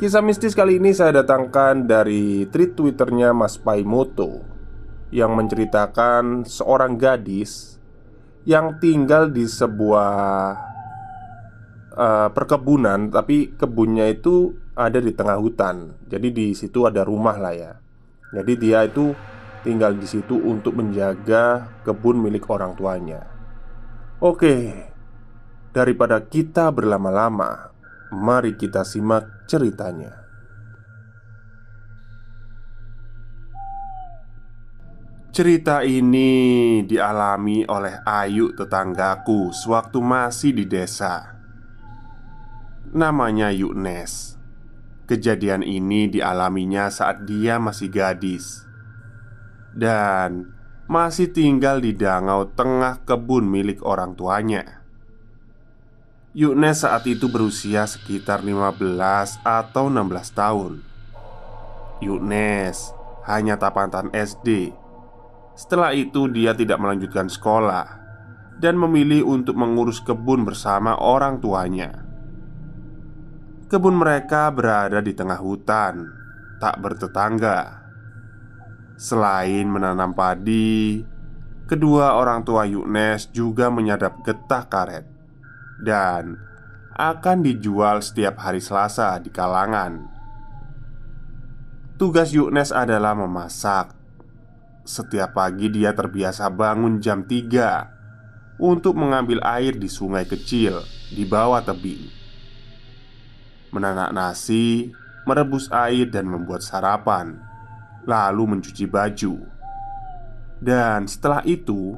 Kisah mistis kali ini saya datangkan dari tweet twitternya Mas Paimoto Yang menceritakan seorang gadis Yang tinggal di sebuah uh, perkebunan Tapi kebunnya itu ada di tengah hutan. Jadi di situ ada rumah lah ya. Jadi dia itu tinggal di situ untuk menjaga kebun milik orang tuanya. Oke Daripada kita berlama-lama Mari kita simak ceritanya. Cerita ini dialami oleh Ayu tetanggaku sewaktu masih di desa. Namanya Yuknes. Kejadian ini dialaminya saat dia masih gadis dan masih tinggal di dangau tengah kebun milik orang tuanya. Yuknes saat itu berusia sekitar 15 atau 16 tahun. Yuknes hanya tapatan SD Setelah itu dia tidak melanjutkan sekolah Dan memilih untuk mengurus kebun bersama orang tuanya. Kebun mereka berada di tengah hutan Tak bertetangga. Selain menanam padi Kedua orang tua Yuknes juga menyadap getah karet dan akan dijual setiap hari Selasa di kalangan. Tugas Yuknes adalah memasak. Setiap pagi dia terbiasa bangun jam 3 untuk mengambil air di sungai kecil di bawah tebing. Menanak nasi, merebus air dan membuat sarapan, lalu mencuci baju. Dan setelah itu,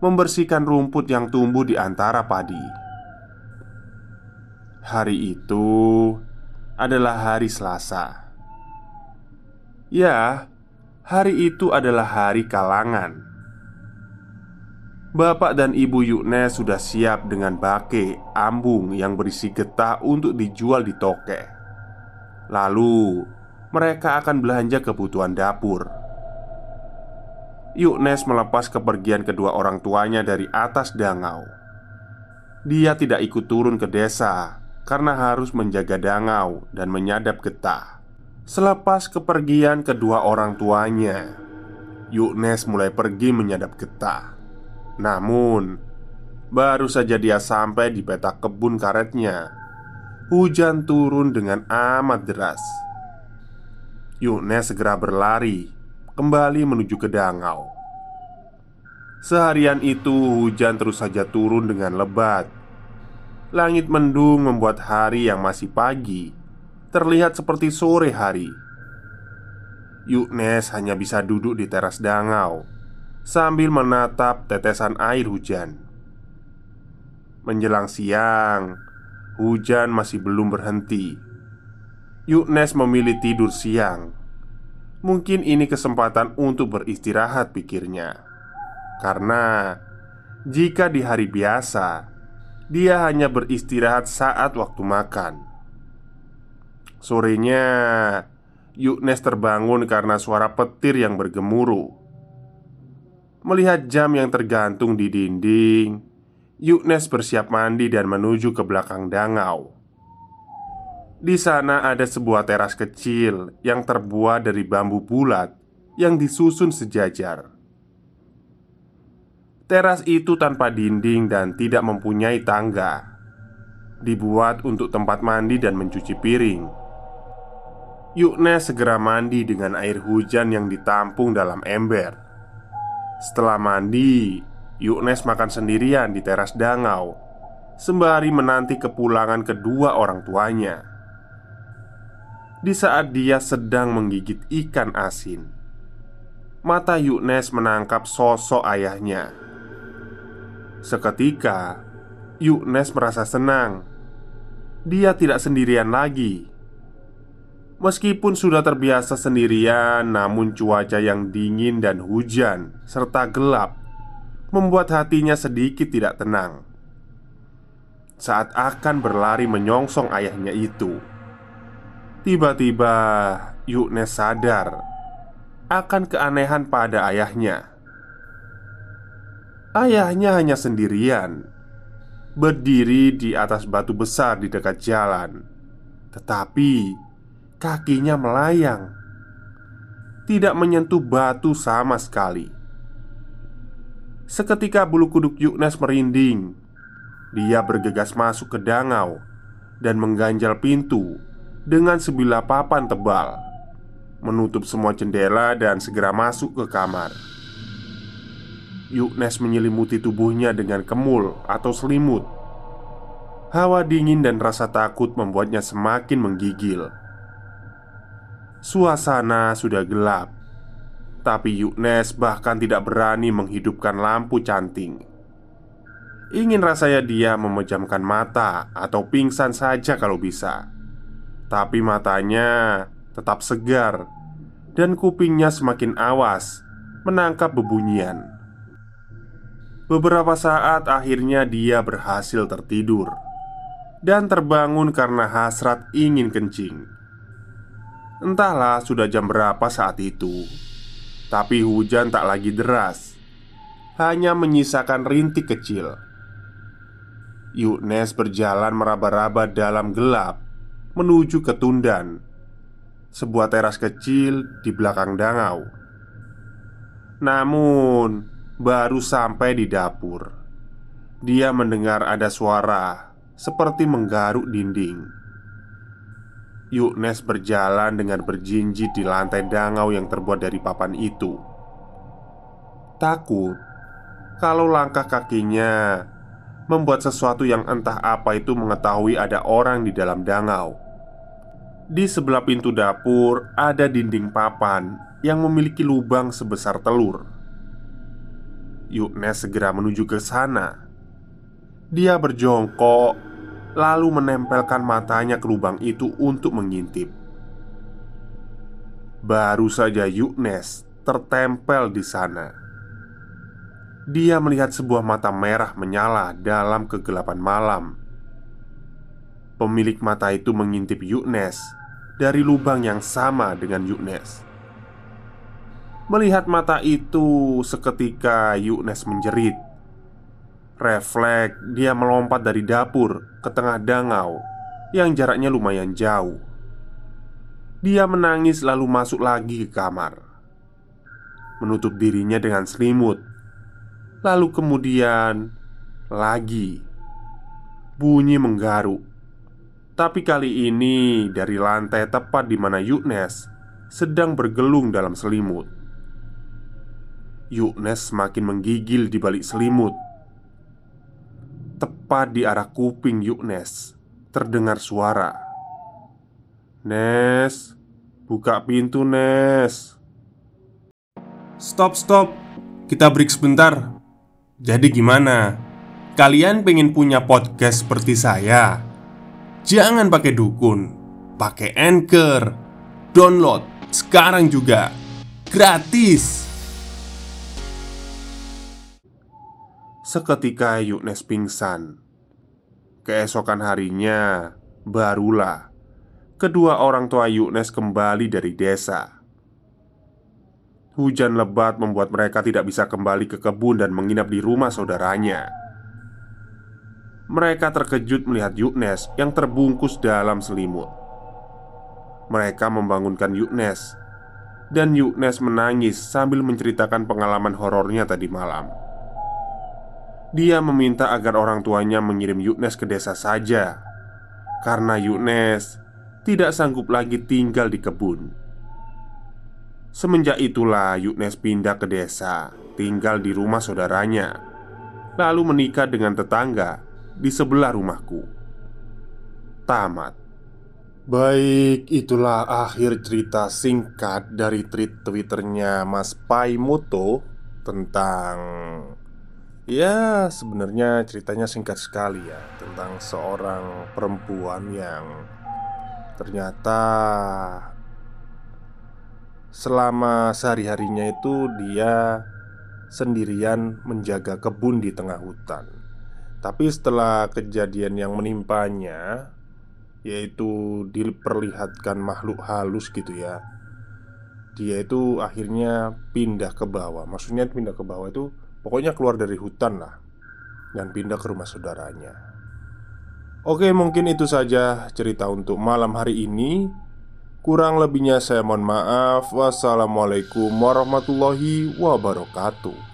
membersihkan rumput yang tumbuh di antara padi. Hari itu adalah hari Selasa. Ya, hari itu adalah hari kalangan. Bapak dan ibu Yukne sudah siap dengan bake ambung yang berisi getah untuk dijual di toke. Lalu, mereka akan belanja kebutuhan dapur. Yuknes melepas kepergian kedua orang tuanya dari atas dangau. Dia tidak ikut turun ke desa karena harus menjaga dangau dan menyadap getah. Selepas kepergian kedua orang tuanya, Yuknes mulai pergi menyadap getah. Namun, baru saja dia sampai di petak kebun karetnya, hujan turun dengan amat deras. Yuknes segera berlari kembali menuju ke dangau. Seharian itu hujan terus saja turun dengan lebat Langit mendung membuat hari yang masih pagi terlihat seperti sore hari. Yuknes hanya bisa duduk di teras dangau sambil menatap tetesan air hujan. Menjelang siang, hujan masih belum berhenti. Yuknes memilih tidur siang. Mungkin ini kesempatan untuk beristirahat, pikirnya, karena Jika di hari biasa, dia hanya beristirahat saat waktu makan. Sorenya, Yuknes terbangun karena suara petir yang bergemuruh. Melihat jam yang tergantung di dinding, Yuknes bersiap mandi dan menuju ke belakang dangau. Di sana ada sebuah teras kecil yang terbuat dari bambu bulat yang disusun sejajar. Teras itu tanpa dinding dan tidak mempunyai tangga. Dibuat untuk tempat mandi dan mencuci piring. Yuknes segera mandi dengan air hujan yang ditampung dalam ember. Setelah mandi, Yuknes makan sendirian di teras dangau Sembari menanti kepulangan kedua orang tuanya Di saat dia sedang menggigit ikan asin Mata Yuknes menangkap sosok ayahnya Seketika Yuknes merasa senang Dia tidak sendirian lagi Meskipun sudah terbiasa sendirian, namun cuaca yang dingin dan hujan serta gelap membuat hatinya sedikit tidak tenang. Saat akan berlari menyongsong ayahnya itu, tiba-tiba Yuknes sadar akan keanehan pada ayahnya. Ayahnya hanya sendirian, berdiri di atas batu besar di dekat jalan, tetapi kakinya melayang, tidak menyentuh batu sama sekali. Seketika bulu kuduk Yuknes merinding. Dia bergegas masuk ke dangau dan mengganjal pintu dengan sebilah papan tebal, menutup semua jendela dan segera masuk ke kamar. Yuknes menyelimuti tubuhnya dengan kemul atau selimut. Hawa dingin dan rasa takut membuatnya semakin menggigil. Suasana sudah gelap Tapi Yuknes bahkan tidak berani menghidupkan lampu canting Ingin rasanya dia memejamkan mata atau pingsan saja kalau bisa Tapi matanya tetap segar Dan kupingnya semakin awas Menangkap bebunyian Beberapa saat akhirnya dia berhasil tertidur Dan terbangun karena hasrat ingin kencing. Entahlah sudah jam berapa saat itu Tapi hujan tak lagi deras Hanya menyisakan rintik kecil. Yuknes berjalan meraba-raba dalam gelap Menuju ke Tundan Sebuah teras kecil di belakang dangau. Namun Baru sampai di dapur Dia mendengar ada suara Seperti menggaruk dinding Yuknes berjalan dengan berjinjit di lantai dangau yang terbuat dari papan itu. Takut kalau langkah kakinya membuat sesuatu yang entah apa itu mengetahui ada orang di dalam dangau. Di sebelah pintu dapur ada dinding papan yang memiliki lubang sebesar telur. Yuknes segera menuju ke sana. Dia berjongkok lalu menempelkan matanya ke lubang itu untuk mengintip. Baru saja Yuknes tertempel di sana. Dia melihat sebuah mata merah menyala dalam kegelapan malam. Pemilik mata itu mengintip Yuknes dari lubang yang sama dengan Yuknes. Melihat mata itu, seketika Yuknes menjerit Refleks, dia melompat dari dapur ke tengah dangau yang jaraknya lumayan jauh. Dia menangis lalu masuk lagi ke kamar, menutup dirinya dengan selimut. Lalu kemudian lagi bunyi menggaruk, tapi kali ini dari lantai tepat di mana Yuknes sedang bergelung dalam selimut. Yuknes semakin menggigil di balik selimut. Tepat di arah kuping Yuknes Terdengar suara. Nes Buka pintu Nes. Stop stop. Kita break sebentar. Jadi gimana? Kalian pengen punya podcast seperti saya? Jangan pakai dukun Pakai Anchor. Download sekarang juga. Gratis Seketika Yuknes pingsan. Keesokan harinya, barulah kedua orang tua Yuknes kembali dari desa. Hujan lebat membuat mereka tidak bisa kembali ke kebun dan menginap di rumah saudaranya. Mereka terkejut melihat Yuknes yang terbungkus dalam selimut. Mereka membangunkan Yuknes, dan Yuknes menangis sambil menceritakan pengalaman horornya tadi malam. Dia meminta agar orang tuanya mengirim Yuknes ke desa saja, karena Yuknes tidak sanggup lagi tinggal di kebun. Semenjak itulah Yuknes pindah ke desa, tinggal di rumah saudaranya, lalu menikah dengan tetangga di sebelah rumahku. Tamat. Baik, itulah akhir cerita singkat dari tweet twitternya Mas Paimoto tentang Ya, sebenarnya ceritanya singkat sekali ya Tentang seorang perempuan yang Ternyata Selama sehari-harinya itu dia sendirian menjaga kebun di tengah hutan. Tapi setelah kejadian yang menimpanya Yaitu diperlihatkan makhluk halus gitu ya Dia itu akhirnya pindah ke bawah. Maksudnya pindah ke bawah itu Pokoknya keluar dari hutan lah Dan pindah ke rumah saudaranya. Oke mungkin itu saja cerita untuk malam hari ini. Kurang lebihnya saya mohon maaf. Wassalamualaikum warahmatullahi wabarakatuh